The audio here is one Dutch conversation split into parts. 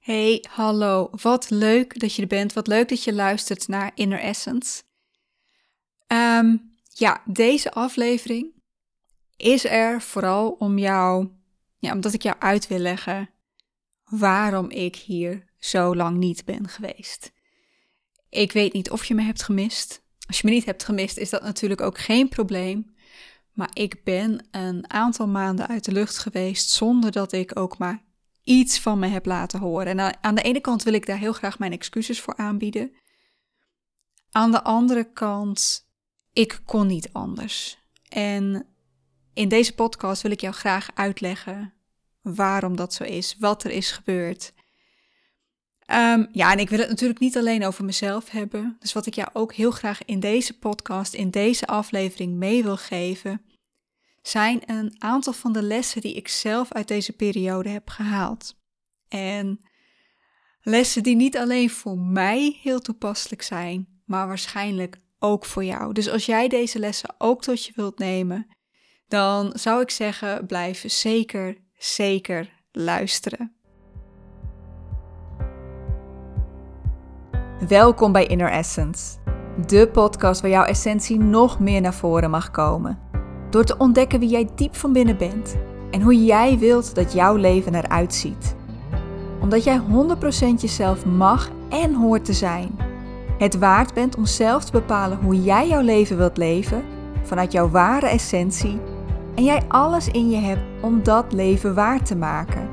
Hey, hallo. Wat leuk dat je er bent. Wat leuk dat je luistert naar Inner Essence. Ehm, ja, deze aflevering is er vooral om jou, ja, omdat ik jou uit wil leggen waarom ik hier zo lang niet ben geweest. Ik weet niet of je me hebt gemist. Als je me niet hebt gemist, is dat natuurlijk ook geen probleem. Maar ik ben een aantal maanden uit de lucht geweest zonder dat ik ook maar iets van me heb laten horen. En aan de ene kant wil ik daar heel graag mijn excuses voor aanbieden. Aan de andere kant, ik kon niet anders. En in deze podcast wil ik jou graag uitleggen waarom dat zo is, wat er is gebeurd. Um, ja, en ik wil het natuurlijk niet alleen over mezelf hebben. Dus wat ik jou ook heel graag in deze podcast, in deze aflevering mee wil geven, zijn een aantal van de lessen die ik zelf uit deze periode heb gehaald. En lessen die niet alleen voor mij heel toepasselijk zijn, maar waarschijnlijk ook voor jou. Dus als jij deze lessen ook tot je wilt nemen, dan zou ik zeggen: blijf zeker, zeker luisteren. Welkom bij Inner Essence, de podcast waar jouw essentie nog meer naar voren mag komen. Door te ontdekken wie jij diep van binnen bent en hoe jij wilt dat jouw leven eruit ziet. Omdat jij 100% jezelf mag en hoort te zijn. Het waard bent om zelf te bepalen hoe jij jouw leven wilt leven vanuit jouw ware essentie en jij alles in je hebt om dat leven waar te maken.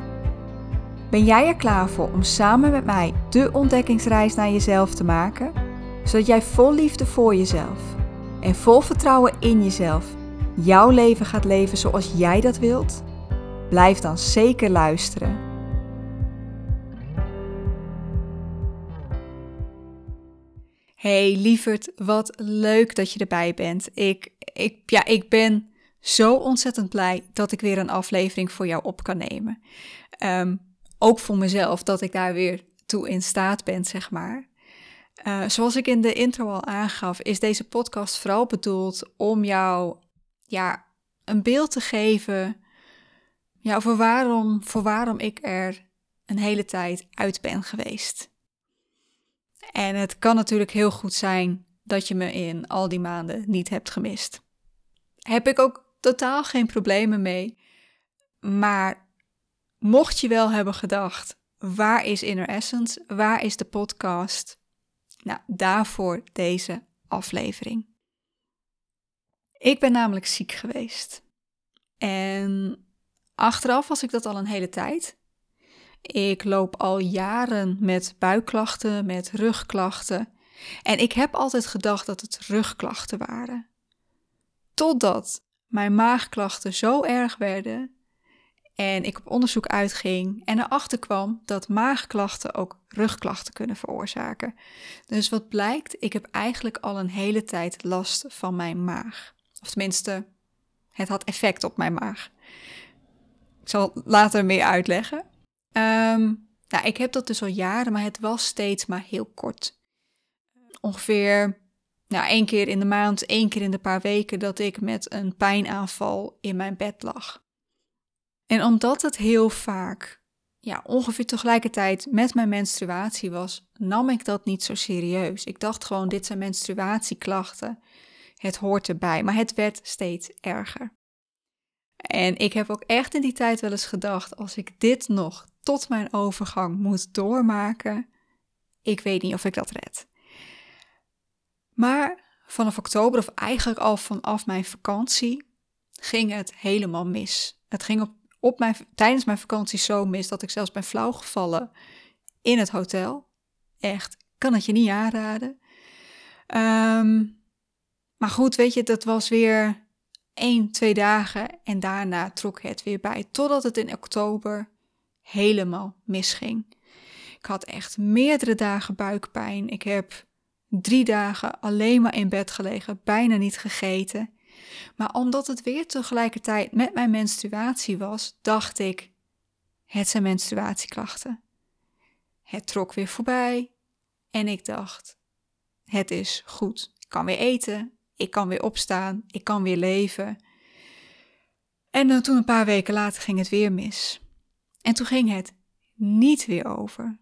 Ben jij er klaar voor om samen met mij de ontdekkingsreis naar jezelf te maken, zodat jij vol liefde voor jezelf en vol vertrouwen in jezelf jouw leven gaat leven zoals jij dat wilt? Blijf dan zeker luisteren. Hey lieverd, wat leuk dat je erbij bent. Ik, ik, ja, ik ben zo ontzettend blij dat ik weer een aflevering voor jou op kan nemen. Ehm, ook voor mezelf, dat ik daar weer toe in staat ben, zeg maar. Uh, zoals ik in de intro al aangaf, is deze podcast vooral bedoeld om jou ja, een beeld te geven ja, over waarom, voor waarom ik er een hele tijd uit ben geweest. En het kan natuurlijk heel goed zijn dat je me in al die maanden niet hebt gemist. Heb ik ook totaal geen problemen mee. Maar mocht je wel hebben gedacht, waar is Inner Essence? Waar is de podcast? Nou, daarvoor deze aflevering. Ik ben namelijk ziek geweest. En achteraf was ik dat al een hele tijd. Ik loop al jaren met buikklachten, met rugklachten. En ik heb altijd gedacht dat het rugklachten waren. Totdat mijn maagklachten zo erg werden en ik op onderzoek uitging en erachter kwam dat maagklachten ook rugklachten kunnen veroorzaken. Dus wat blijkt, ik heb eigenlijk al een hele tijd last van mijn maag. Of tenminste, het had effect op mijn maag. Ik zal later meer uitleggen. Um, nou, ik heb dat dus al jaren, maar het was steeds maar heel kort. Ongeveer nou, één keer in de maand, één keer in de paar weken dat ik met een pijnaanval in mijn bed lag. En omdat het heel vaak, ja, ongeveer tegelijkertijd met mijn menstruatie was, nam ik dat niet zo serieus. Ik dacht gewoon, dit zijn menstruatieklachten het hoort erbij. Maar het werd steeds erger. En ik heb ook echt in die tijd wel eens gedacht: als ik dit nog tot mijn overgang moet doormaken, ik weet niet of ik dat red. Maar vanaf oktober, of eigenlijk al vanaf mijn vakantie, ging het helemaal mis. Het ging op, op mijn, tijdens mijn vakantie zo mis dat ik zelfs ben flauwgevallen in het hotel. Echt, kan het je niet aanraden. Um, maar goed, weet je, dat was weer één, twee dagen en daarna trok het weer bij. Totdat het in oktober helemaal misging. Ik had echt meerdere dagen buikpijn. Ik heb drie dagen alleen maar in bed gelegen, bijna niet gegeten. Maar omdat het weer tegelijkertijd met mijn menstruatie was, dacht ik: het zijn menstruatieklachten. Het trok weer voorbij en ik dacht: het is goed. Ik kan weer eten, ik kan weer opstaan, ik kan weer leven. En toen een paar weken later ging het weer mis. En toen ging het niet weer over.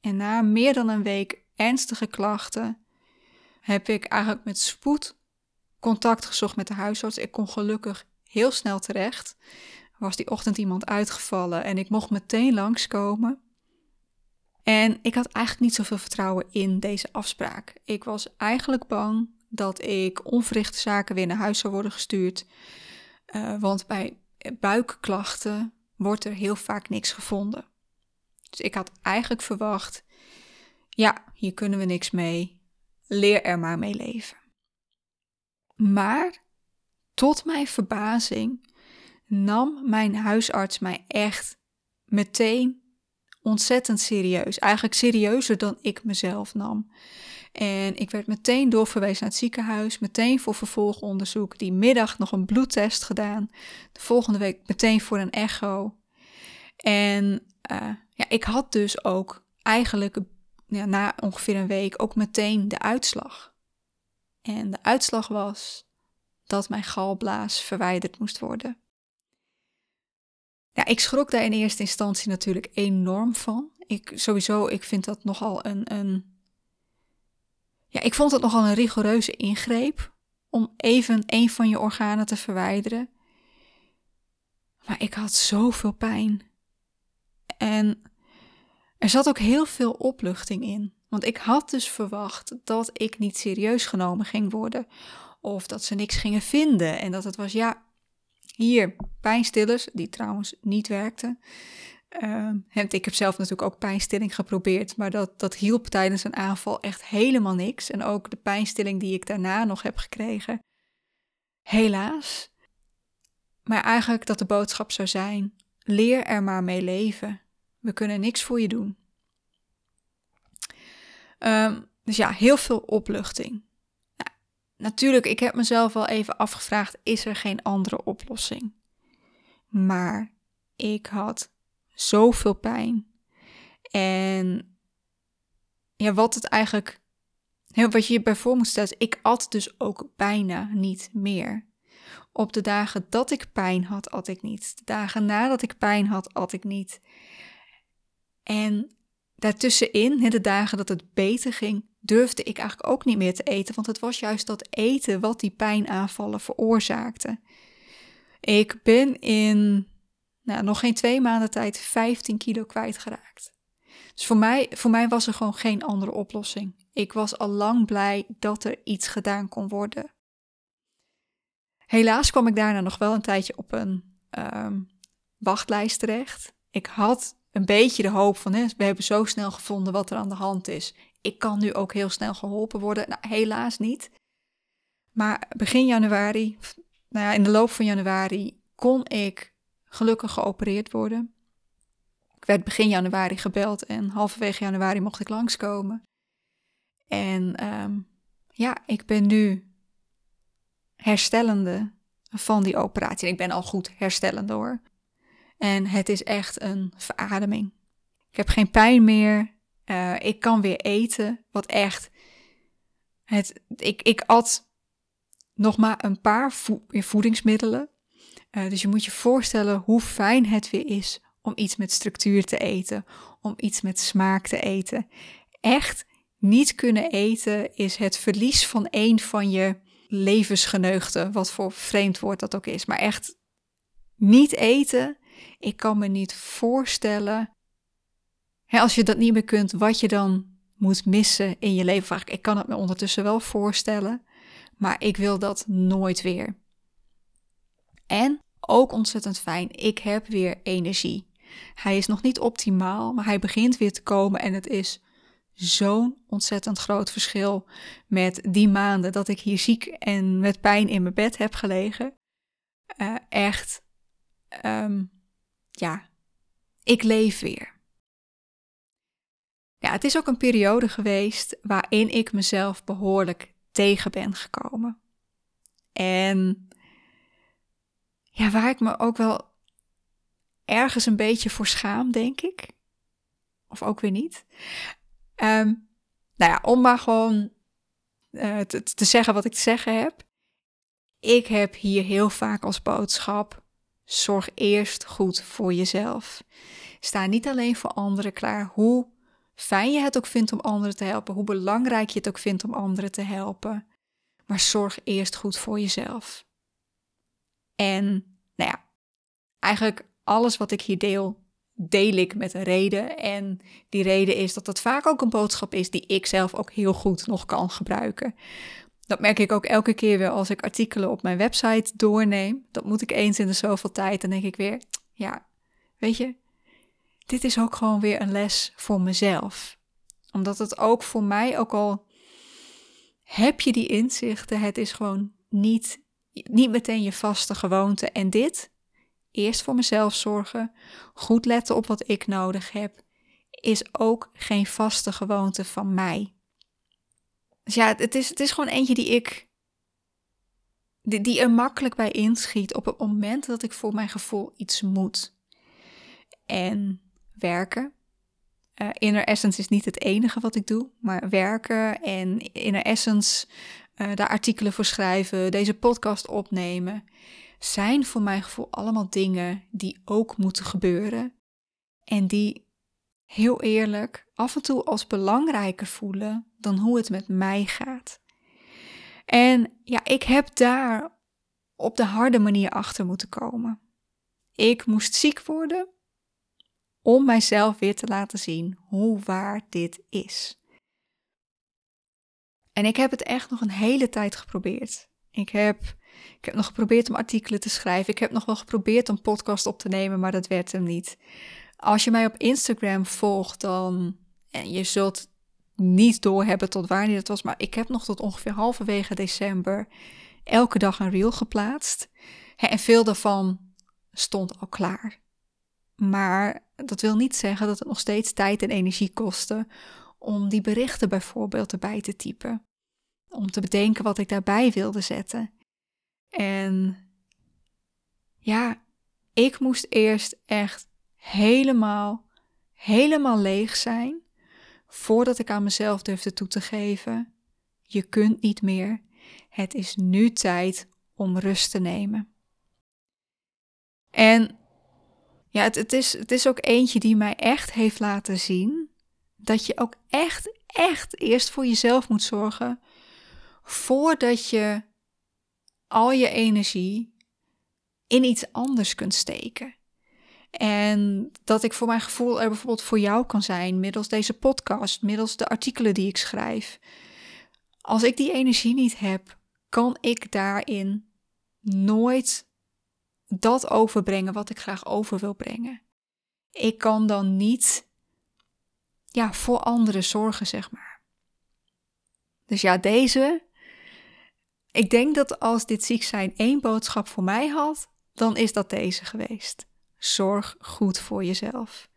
En na meer dan een week ernstige klachten heb ik eigenlijk met spoed contact gezocht met de huisarts. Ik kon gelukkig heel snel terecht. Er was die ochtend iemand uitgevallen en ik mocht meteen langskomen. En ik had eigenlijk niet zoveel vertrouwen in deze afspraak. Ik was eigenlijk bang dat ik onverrichte zaken weer naar huis zou worden gestuurd. Uh, want bij buikklachten wordt er heel vaak niks gevonden. Dus ik had eigenlijk verwacht, ja, hier kunnen we niks mee. Leer er maar mee leven. Maar tot mijn verbazing nam mijn huisarts mij echt meteen ontzettend serieus. Eigenlijk serieuzer dan ik mezelf nam. En ik werd meteen doorverwezen naar het ziekenhuis, meteen voor vervolgonderzoek. Die middag nog een bloedtest gedaan. De volgende week meteen voor een echo. En uh, ja, ik had dus ook eigenlijk na ongeveer een week ook meteen de uitslag. En de uitslag was dat mijn galblaas verwijderd moest worden. Ja, ik schrok daar in eerste instantie natuurlijk enorm van. Ik sowieso, ik vind dat nogal een, een ja, ik vond het nogal een rigoureuze ingreep om even een van je organen te verwijderen. Maar ik had zoveel pijn. En er zat ook heel veel opluchting in. Want ik had dus verwacht dat ik niet serieus genomen ging worden. Of dat ze niks gingen vinden. En dat het was, ja, hier, pijnstillers, die trouwens niet werkten. Uh, ik heb zelf natuurlijk ook pijnstilling geprobeerd, maar dat, dat hielp tijdens een aanval echt helemaal niks. En ook de pijnstilling die ik daarna nog heb gekregen, helaas. Maar eigenlijk dat de boodschap zou zijn: leer er maar mee leven. We kunnen niks voor je doen. Um, dus ja, heel veel opluchting. Nou, natuurlijk, ik heb mezelf wel even afgevraagd: is er geen andere oplossing? Maar ik had zoveel pijn. En ja, wat het eigenlijk, wat je je bij voor moet stellen, ik at dus ook bijna niet meer. Op de dagen dat ik pijn had, at ik niet. De dagen nadat ik pijn had, at ik niet. En daartussenin, de dagen dat het beter ging, durfde ik eigenlijk ook niet meer te eten. Want het was juist dat eten wat die pijnaanvallen veroorzaakte. Ik ben in nou, nog geen twee maanden tijd 15 kilo kwijtgeraakt. Dus voor mij, voor mij was er gewoon geen andere oplossing. Ik was al lang blij dat er iets gedaan kon worden. Helaas kwam ik daarna nog wel een tijdje op een um, wachtlijst terecht. Ik had een beetje de hoop van, hè, we hebben zo snel gevonden wat er aan de hand is. Ik kan nu ook heel snel geholpen worden. Nou, helaas niet. Maar begin januari, nou ja, in de loop van januari, kon ik gelukkig geopereerd worden. Ik werd begin januari gebeld en halverwege januari mocht ik langskomen. En um, ja, ik ben nu herstellende van die operatie. Ik ben al goed herstellende hoor. En het is echt een verademing. Ik heb geen pijn meer. Uh, ik kan weer eten. Wat echt. Het, ik, ik at nog maar een paar voedingsmiddelen. Uh, dus je moet je voorstellen hoe fijn het weer is om iets met structuur te eten, om iets met smaak te eten. Echt niet kunnen eten is het verlies van een van je levensgeneugden, wat voor vreemd woord dat ook is. Maar echt niet eten, ik kan me niet voorstellen, als je dat niet meer kunt, wat je dan moet missen in je leven. Ik kan het me ondertussen wel voorstellen, maar ik wil dat nooit weer. En ook ontzettend fijn, ik heb weer energie. Hij is nog niet optimaal, maar hij begint weer te komen en het is zo'n ontzettend groot verschil met die maanden dat ik hier ziek en met pijn in mijn bed heb gelegen. Uh, echt, um, ja, ik leef weer. Ja, het is ook een periode geweest waarin ik mezelf behoorlijk tegen ben gekomen. En ja, waar ik me ook wel ergens een beetje voor schaam, denk ik. Of ook weer niet. Um, nou ja, om maar gewoon te, te zeggen wat ik te zeggen heb. Ik heb hier heel vaak als boodschap Zorg eerst goed voor jezelf. Sta niet alleen voor anderen klaar, hoe fijn je het ook vindt om anderen te helpen, hoe belangrijk je het ook vindt om anderen te helpen. Maar zorg eerst goed voor jezelf. En nou ja, eigenlijk alles wat ik hier deel, deel ik met een reden. En die reden is dat het vaak ook een boodschap is die ik zelf ook heel goed nog kan gebruiken. Dat merk ik ook elke keer weer als ik artikelen op mijn website doorneem. Dat moet ik eens in de zoveel tijd. Dan denk ik weer, ja, weet je, dit is ook gewoon weer een les voor mezelf. Omdat het ook voor mij, ook al heb je die inzichten, het is gewoon niet, niet meteen je vaste gewoonte. En dit, eerst voor mezelf zorgen, goed letten op wat ik nodig heb, is ook geen vaste gewoonte van mij. Dus ja, het is, het is gewoon eentje die ik. Die, die er makkelijk bij inschiet op het moment dat ik voor mijn gevoel iets moet. En werken. Uh, inner Essence is niet het enige wat ik doe, maar werken en Inner Essence uh, daar artikelen voor schrijven, deze podcast opnemen, zijn voor mijn gevoel allemaal dingen die ook moeten gebeuren. En die heel eerlijk af en toe als belangrijker voelen dan hoe het met mij gaat. En ja, ik heb daar op de harde manier achter moeten komen. Ik moest ziek worden om mijzelf weer te laten zien hoe waar dit is. En ik heb het echt nog een hele tijd geprobeerd. Ik heb, ik heb nog geprobeerd om artikelen te schrijven. Ik heb nog wel geprobeerd een podcast op te nemen, maar dat werd hem niet. Als je mij op Instagram volgt, dan. En je zult niet doorhebben tot wanneer het was, maar ik heb nog tot ongeveer halverwege december elke dag een reel geplaatst. En veel daarvan stond al klaar. Maar dat wil niet zeggen dat het nog steeds tijd en energie kostte om die berichten bijvoorbeeld erbij te typen. Om te bedenken wat ik daarbij wilde zetten. En ja, ik moest eerst echt helemaal, helemaal leeg zijn voordat ik aan mezelf durfde toe te geven: je kunt niet meer. Het is nu tijd om rust te nemen. En ja, het, het, is, het is ook eentje die mij echt heeft laten zien dat je ook echt, echt eerst voor jezelf moet zorgen voordat je al je energie in iets anders kunt steken. En dat ik voor mijn gevoel er bijvoorbeeld voor jou kan zijn, middels deze podcast, middels de artikelen die ik schrijf. Als ik die energie niet heb, kan ik daarin nooit dat overbrengen wat ik graag over wil brengen. Ik kan dan niet ja, voor anderen zorgen, zeg maar. Dus ja, deze. Ik denk dat als dit ziek zijn één boodschap voor mij had, dan is dat deze geweest. Zorg goed voor jezelf.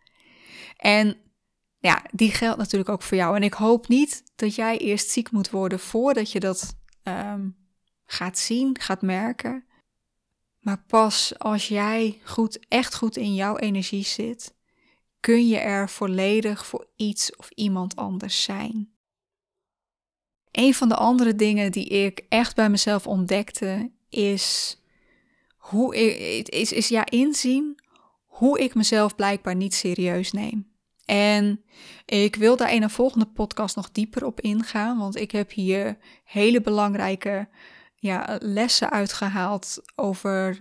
En ja, die geldt natuurlijk ook voor jou. En ik hoop niet dat jij eerst ziek moet worden voordat je dat ehm, gaat zien, gaat merken. Maar pas als jij goed, echt goed in jouw energie zit, kun je er volledig voor iets of iemand anders zijn. Een van de andere dingen die ik echt bij mezelf ontdekte is hoe ik, is, is ja inzien hoe ik mezelf blijkbaar niet serieus neem. En ik wil daar in een volgende podcast nog dieper op ingaan, want ik heb hier hele belangrijke ja, lessen uitgehaald over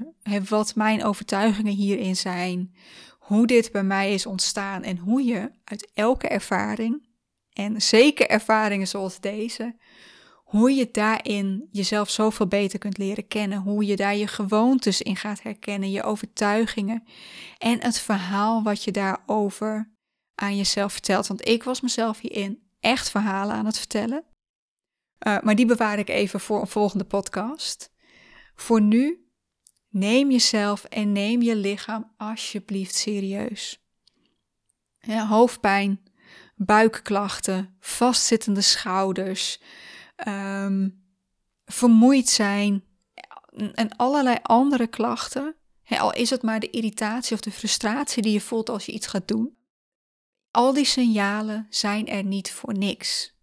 wat mijn overtuigingen hierin zijn, hoe dit bij mij is ontstaan en hoe je uit elke ervaring, en zeker ervaringen zoals deze, hoe je daarin jezelf zoveel beter kunt leren kennen, hoe je daar je gewoontes in gaat herkennen, je overtuigingen en het verhaal wat je daarover aan jezelf vertelt. Want ik was mezelf hierin echt verhalen aan het vertellen. Uh, maar die bewaar ik even voor een volgende podcast. Voor nu, neem jezelf en neem je lichaam alsjeblieft serieus. Hoofdpijn, buikklachten, vastzittende schouders, um, vermoeid zijn en allerlei andere klachten. al is het maar de irritatie of de frustratie die je voelt als je iets gaat doen. Al die signalen zijn er niet voor niks.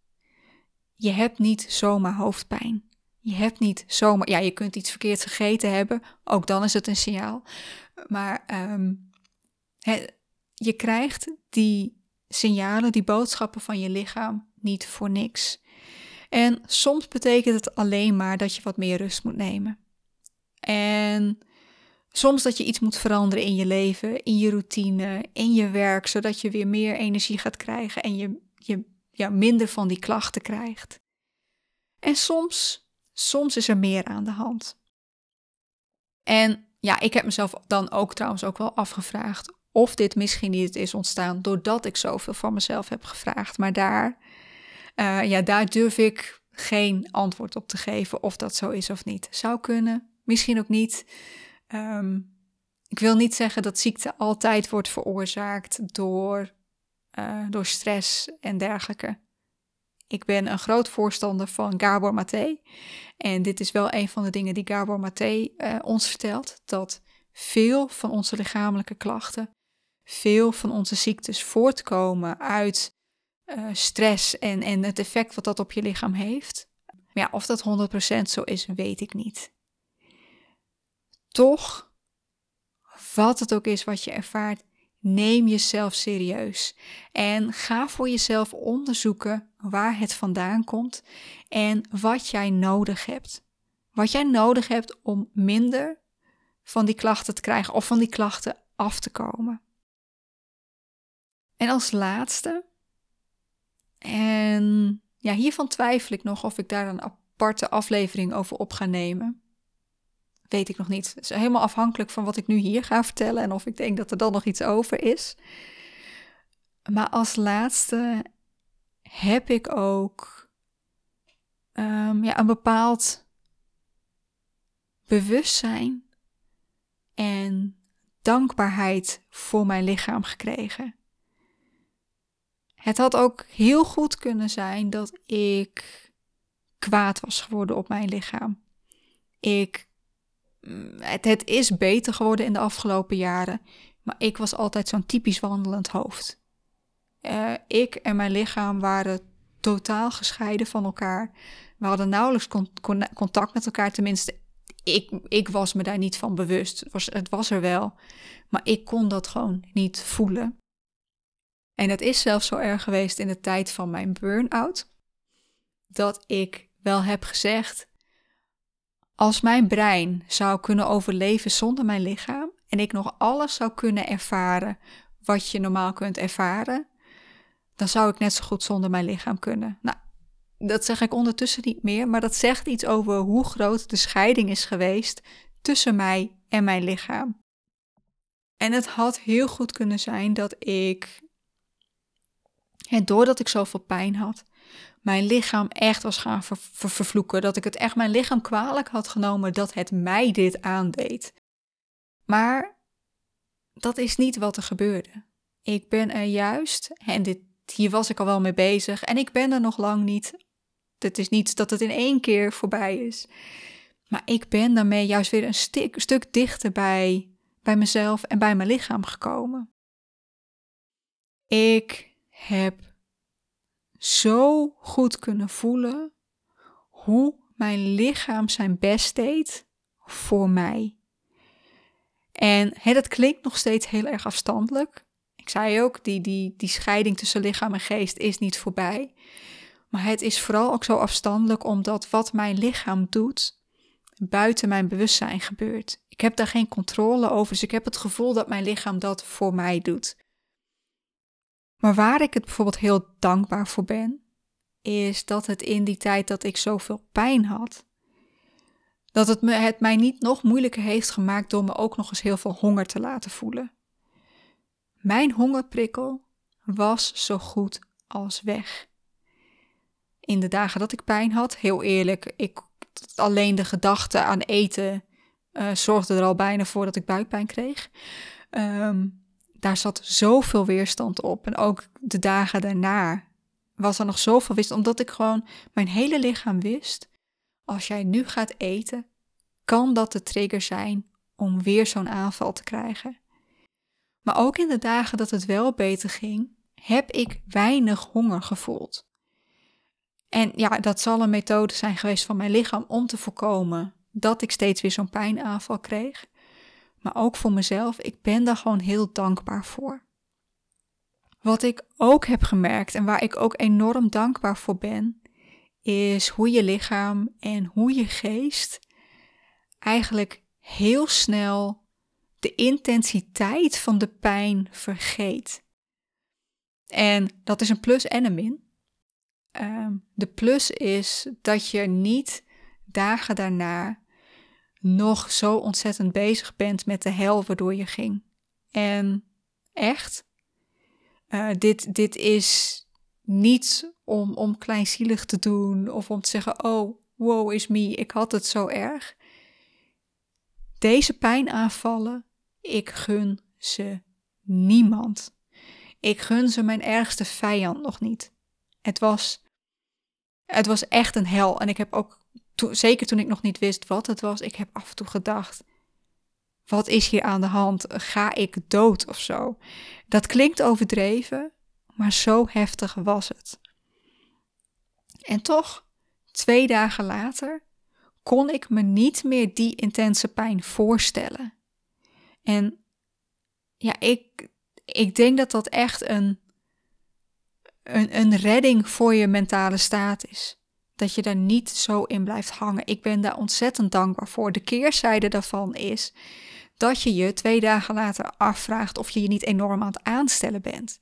Je hebt niet zomaar hoofdpijn. Je hebt niet zomaar, ja, je kunt iets verkeerd gegeten hebben, ook dan is het een signaal. Maar ehm, je krijgt die signalen, die boodschappen van je lichaam niet voor niks. En soms betekent het alleen maar dat je wat meer rust moet nemen. En soms dat je iets moet veranderen in je leven, in je routine, in je werk, zodat je weer meer energie gaat krijgen en je, je ja, minder van die klachten krijgt. En soms, soms is er meer aan de hand. En ja, ik heb mezelf dan ook trouwens ook wel afgevraagd of dit misschien niet is ontstaan doordat ik zoveel van mezelf heb gevraagd. Maar daar, uh, ja, daar durf ik geen antwoord op te geven of dat zo is of niet. Zou kunnen, misschien ook niet. Um, ik wil niet zeggen dat ziekte altijd wordt veroorzaakt door, uh, door stress en dergelijke. Ik ben een groot voorstander van Gabor Maté. En dit is wel een van de dingen die Gabor Maté uh, ons vertelt: dat veel van onze lichamelijke klachten, veel van onze ziektes voortkomen uit uh, stress en, en het effect wat dat op je lichaam heeft. Maar ja, of dat 100% zo is, weet ik niet. Toch, wat het ook is wat je ervaart, neem jezelf serieus. En ga voor jezelf onderzoeken waar het vandaan komt en wat jij nodig hebt. Wat jij nodig hebt om minder van die klachten te krijgen of van die klachten af te komen. En als laatste, en ja, hiervan twijfel ik nog of ik daar een aparte aflevering over op ga nemen. Weet ik nog niet. Het is helemaal afhankelijk van wat ik nu hier ga vertellen en of ik denk dat er dan nog iets over is. Maar als laatste heb ik ook um, ja, een bepaald bewustzijn en dankbaarheid voor mijn lichaam gekregen. Het had ook heel goed kunnen zijn dat ik kwaad was geworden op mijn lichaam. Ik, mm, het, is beter geworden in de afgelopen jaren, maar ik was altijd zo'n typisch wandelend hoofd. Uh, ik en mijn lichaam waren totaal gescheiden van elkaar. We hadden nauwelijks contact met elkaar, tenminste, ik, ik was me daar niet van bewust. Was, het was er wel, maar ik kon dat gewoon niet voelen. En het is zelfs zo erg geweest in de tijd van mijn burn-out, dat ik wel heb gezegd: als mijn brein zou kunnen overleven zonder mijn lichaam en ik nog alles zou kunnen ervaren wat je normaal kunt ervaren, dan zou ik net zo goed zonder mijn lichaam kunnen. Nou, dat zeg ik ondertussen niet meer, maar dat zegt iets over hoe groot de scheiding is geweest tussen mij en mijn lichaam. En het had heel goed kunnen zijn dat ik en doordat ik zoveel pijn had, mijn lichaam echt was gaan vervloeken. Dat ik het echt mijn lichaam kwalijk had genomen dat het mij dit aandeed. Maar dat is niet wat er gebeurde. Ik ben er juist, en dit, hier was ik al wel mee bezig, en ik ben er nog lang niet. Het is niet dat het in één keer voorbij is. Maar ik ben daarmee juist weer een stuk, stuk dichter bij, bij mezelf en bij mijn lichaam gekomen. Ik heb zo goed kunnen voelen hoe mijn lichaam zijn best deed voor mij. En hè, dat klinkt nog steeds heel erg afstandelijk. Ik zei ook, die, die, die scheiding tussen lichaam en geest is niet voorbij. Maar het is vooral ook zo afstandelijk omdat wat mijn lichaam doet, buiten mijn bewustzijn gebeurt. Ik heb daar geen controle over, dus ik heb het gevoel dat mijn lichaam dat voor mij doet. Maar waar ik het bijvoorbeeld heel dankbaar voor ben, is dat het in die tijd dat ik zoveel pijn had, dat het, me, het mij niet nog moeilijker heeft gemaakt door me ook nog eens heel veel honger te laten voelen. Mijn hongerprikkel was zo goed als weg. In de dagen dat ik pijn had, heel eerlijk, ik, alleen de gedachte aan eten uh, zorgde er al bijna voor dat ik buikpijn kreeg. Um, daar zat zoveel weerstand op. En ook de dagen daarna was er nog zoveel weerstand, omdat ik gewoon mijn hele lichaam wist. Als jij nu gaat eten, kan dat de trigger zijn om weer zo'n aanval te krijgen. Maar ook in de dagen dat het wel beter ging, heb ik weinig honger gevoeld. En ja, dat zal een methode zijn geweest van mijn lichaam om te voorkomen dat ik steeds weer zo'n pijnaanval kreeg. Maar ook voor mezelf, ik ben daar gewoon heel dankbaar voor. Wat ik ook heb gemerkt en waar ik ook enorm dankbaar voor ben, is hoe je lichaam en hoe je geest eigenlijk heel snel de intensiteit van de pijn vergeet. En dat is een plus en een min. Ehm, de plus is dat je niet dagen daarna nog zo ontzettend bezig bent met de hel waardoor je ging. En echt, uh, dit, dit is niet om, om kleinzielig te doen of om te zeggen: Oh, wow, is me, ik had het zo erg. Deze pijnaanvallen, ik gun ze niemand. Ik gun ze mijn ergste vijand nog niet. Het was, het was echt een hel. En ik heb ook, zeker toen ik nog niet wist wat het was, ik heb af en toe gedacht: wat is hier aan de hand? Ga ik dood of zo? Dat klinkt overdreven, maar zo heftig was het. En toch, twee dagen later, kon ik me niet meer die intense pijn voorstellen. En ja, ik, ik denk dat dat echt een, een, een redding voor je mentale staat is. Dat je daar niet zo in blijft hangen. Ik ben daar ontzettend dankbaar voor. De keerzijde daarvan is dat je je twee dagen later afvraagt of je je niet enorm aan het aanstellen bent.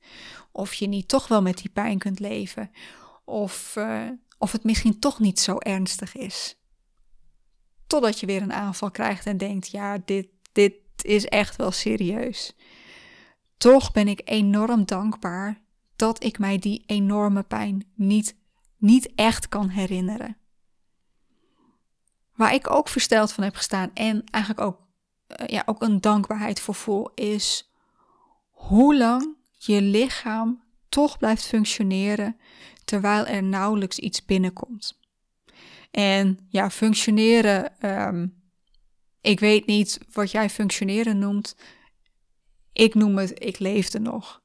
Of je niet toch wel met die pijn kunt leven. Of, uh, of het misschien toch niet zo ernstig is. Totdat je weer een aanval krijgt en denkt: ja, dit, dit is echt wel serieus. Toch ben ik enorm dankbaar dat ik mij die enorme pijn niet, niet echt kan herinneren. Waar ik ook versteld van heb gestaan en eigenlijk ook, uh, ja, ook een dankbaarheid voor voel, is hoe lang je lichaam toch blijft functioneren terwijl er nauwelijks iets binnenkomt. En ja, functioneren, ehm, ik weet niet wat jij functioneren noemt. Ik noem het, ik leefde nog.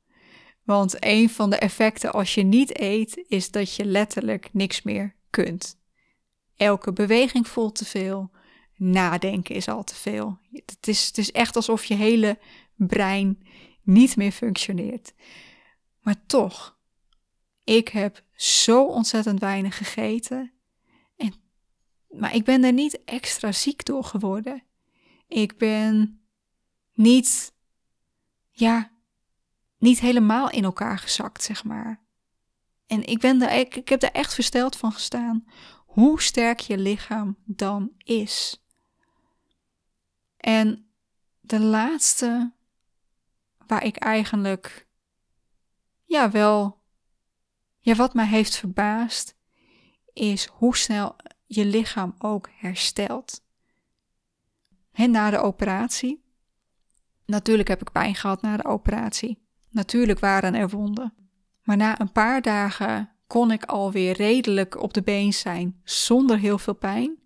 Want een van de effecten als je niet eet, is dat je letterlijk niks meer kunt. Elke beweging voelt te veel, nadenken is al te veel. Het is, het is echt alsof je hele brein niet meer functioneert. Maar toch, ik heb zo ontzettend weinig gegeten. En, maar ik ben er niet extra ziek door geworden. Ik ben niet, ja, niet helemaal in elkaar gezakt, zeg maar. En ik, ben daar, ik, ik heb daar echt versteld van gestaan hoe sterk je lichaam dan is. En de laatste waar ik eigenlijk, ja, wel, ja, wat mij heeft verbaasd, is hoe snel je lichaam ook herstelt. En na de operatie. Natuurlijk heb ik pijn gehad na de operatie. Natuurlijk waren er wonden. Maar na een paar dagen kon ik alweer redelijk op de been zijn zonder heel veel pijn.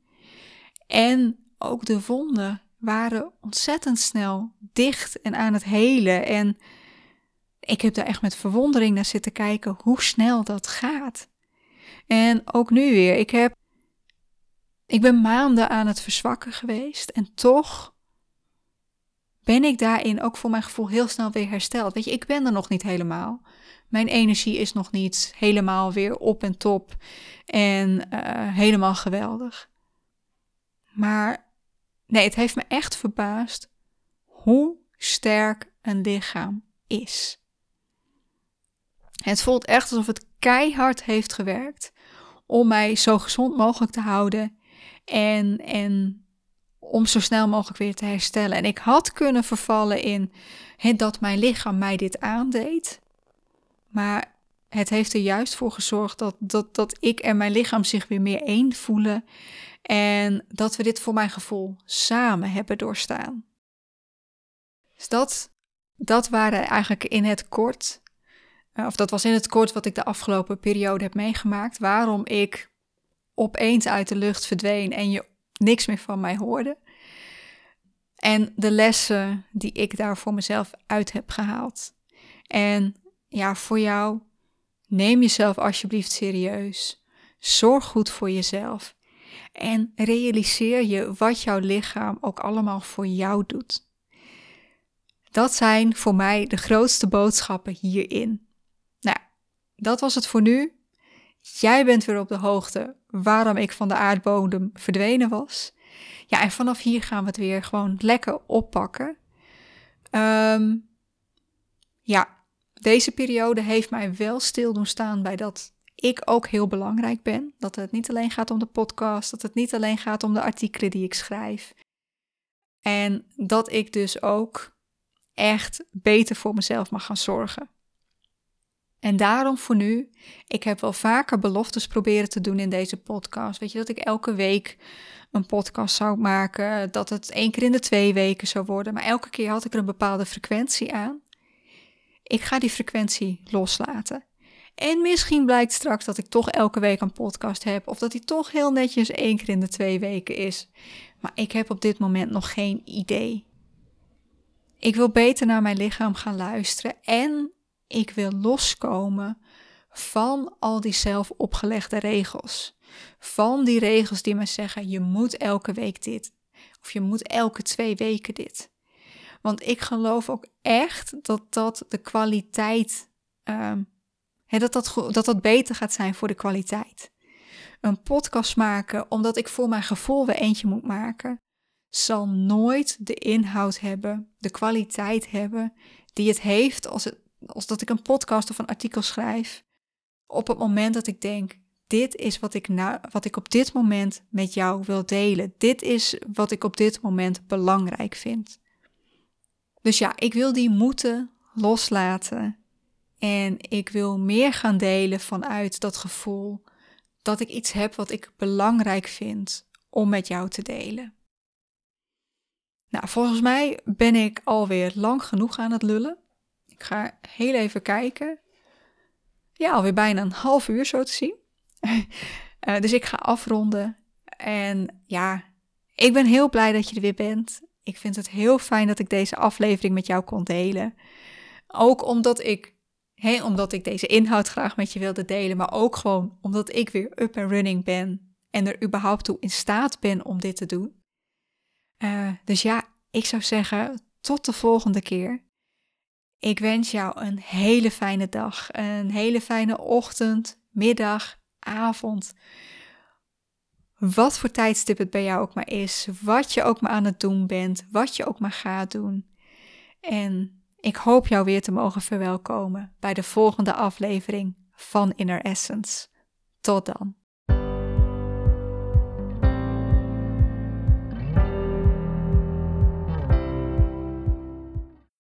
En ook de wonden waren ontzettend snel dicht en aan het helen. En ik heb daar echt met verwondering naar zitten kijken hoe snel dat gaat. En ook nu weer, ik heb. Ik ben maanden aan het verzwakken geweest en toch ben ik daarin ook voor mijn gevoel heel snel weer hersteld. Weet je, ik ben er nog niet helemaal. Mijn energie is nog niet helemaal weer op en top en uh, helemaal geweldig. Maar Nee, het heeft me echt verbaasd hoe sterk een lichaam is. Het voelt echt alsof het keihard heeft gewerkt om mij zo gezond mogelijk te houden en, en om zo snel mogelijk weer te herstellen. En ik had kunnen vervallen in dat mijn lichaam mij dit aandeed, maar het heeft er juist voor gezorgd dat, dat, dat ik en mijn lichaam zich weer meer één voelen en dat we dit voor mijn gevoel samen hebben doorstaan. Dus dat, dat waren eigenlijk in het kort, eh, of dat was in het kort wat ik de afgelopen periode heb meegemaakt, waarom ik opeens uit de lucht verdween en je niks meer van mij hoorde. En de lessen die ik daar voor mezelf uit heb gehaald. En ja, voor jou, neem jezelf alsjeblieft serieus. Zorg goed voor jezelf. En realiseer je wat jouw lichaam ook allemaal voor jou doet. Dat zijn voor mij de grootste boodschappen hierin. Nou, dat was het voor nu. Jij bent weer op de hoogte waarom ik van de aardbodem verdwenen was. Ja, en vanaf hier gaan we het weer gewoon lekker oppakken. Ehm, ja, deze periode heeft mij wel stil doen staan bij dat ik ook heel belangrijk ben. Dat het niet alleen gaat om de podcast, dat het niet alleen gaat om de artikelen die ik schrijf. En dat ik dus ook echt beter voor mezelf mag gaan zorgen. En daarom voor nu, ik heb wel vaker beloftes proberen te doen in deze podcast. Weet je, dat ik elke week een podcast zou maken, dat het één keer in de twee weken zou worden. Maar elke keer had ik er een bepaalde frequentie aan. Ik ga die frequentie loslaten. En misschien blijkt straks dat ik toch elke week een podcast heb, of dat die toch heel netjes één keer in de twee weken is. Maar ik heb op dit moment nog geen idee. Ik wil beter naar mijn lichaam gaan luisteren en ik wil loskomen van al die zelf opgelegde regels. Van die regels die me zeggen: je moet elke week dit. Of je moet elke twee weken dit. Want ik geloof ook echt dat dat de kwaliteit. Um, dat, dat, dat dat beter gaat zijn voor de kwaliteit. Een podcast maken omdat ik voor mijn gevoel weer eentje moet maken, zal nooit de inhoud hebben, de kwaliteit hebben die het heeft als, het, als dat ik een podcast of een artikel schrijf. Op het moment dat ik denk, dit is wat ik, nou, wat ik op dit moment met jou wil delen. Dit is wat ik op dit moment belangrijk vind. Dus ja, ik wil die moeten loslaten. En ik wil meer gaan delen vanuit dat gevoel dat ik iets heb wat ik belangrijk vind om met jou te delen. Nou, volgens mij ben ik alweer lang genoeg aan het lullen. Ik ga heel even kijken. Ja, alweer bijna een half uur zo te zien. uh, dus ik ga afronden. En ja, ik ben heel blij dat je er weer bent. Ik vind het heel fijn dat ik deze aflevering met jou kon delen. Ook omdat ik, omdat ik deze inhoud graag met je wilde delen, maar ook gewoon omdat ik weer up and running ben en er überhaupt toe in staat ben om dit te doen. Uh, dus ja, ik zou zeggen, tot de volgende keer. Ik wens jou een hele fijne dag, een hele fijne ochtend, middag, avond. Wat voor tijdstip het bij jou ook maar is, wat je ook maar aan het doen bent, wat je ook maar gaat doen. En ik hoop jou weer te mogen verwelkomen bij de volgende aflevering van Inner Essence. Tot dan.